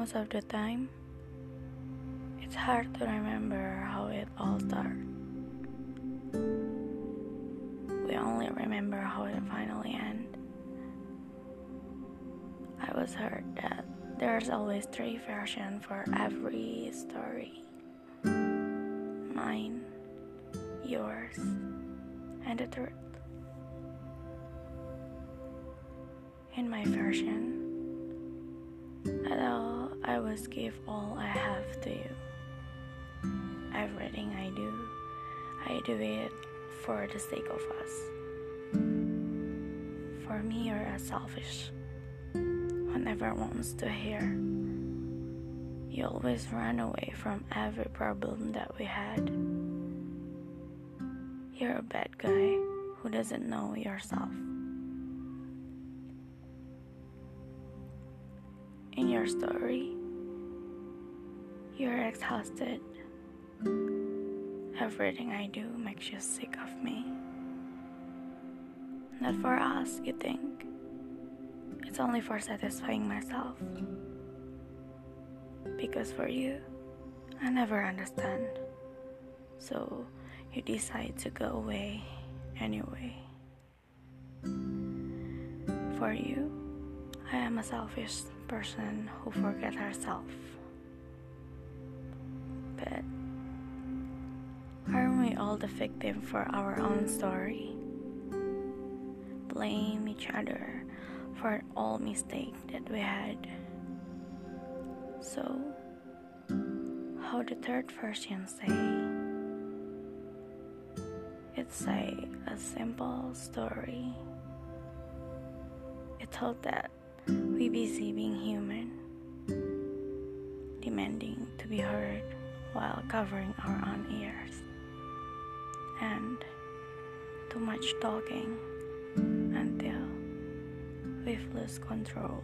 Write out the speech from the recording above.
most of the time, it's hard to remember how it all started. We only remember how it finally ended. I was heard that there's always three versions for every story mine, yours, and the truth. In my version, was give all I have to you. Everything I do, I do it for the sake of us. For me, you're as selfish. One never wants to hear. You always run away from every problem that we had. You're a bad guy who doesn't know yourself. In your story, you're exhausted. Everything I do makes you sick of me. Not for us, you think. It's only for satisfying myself. Because for you, I never understand. So you decide to go away anyway. For you, I am a selfish person who forgets herself. Aren't we all the victim for our own story? Blame each other for all mistake that we had. So, how the third version say? It's a, a simple story. It told that we busy being human, demanding to be heard while covering our own ears, and too much talking until we've lost control.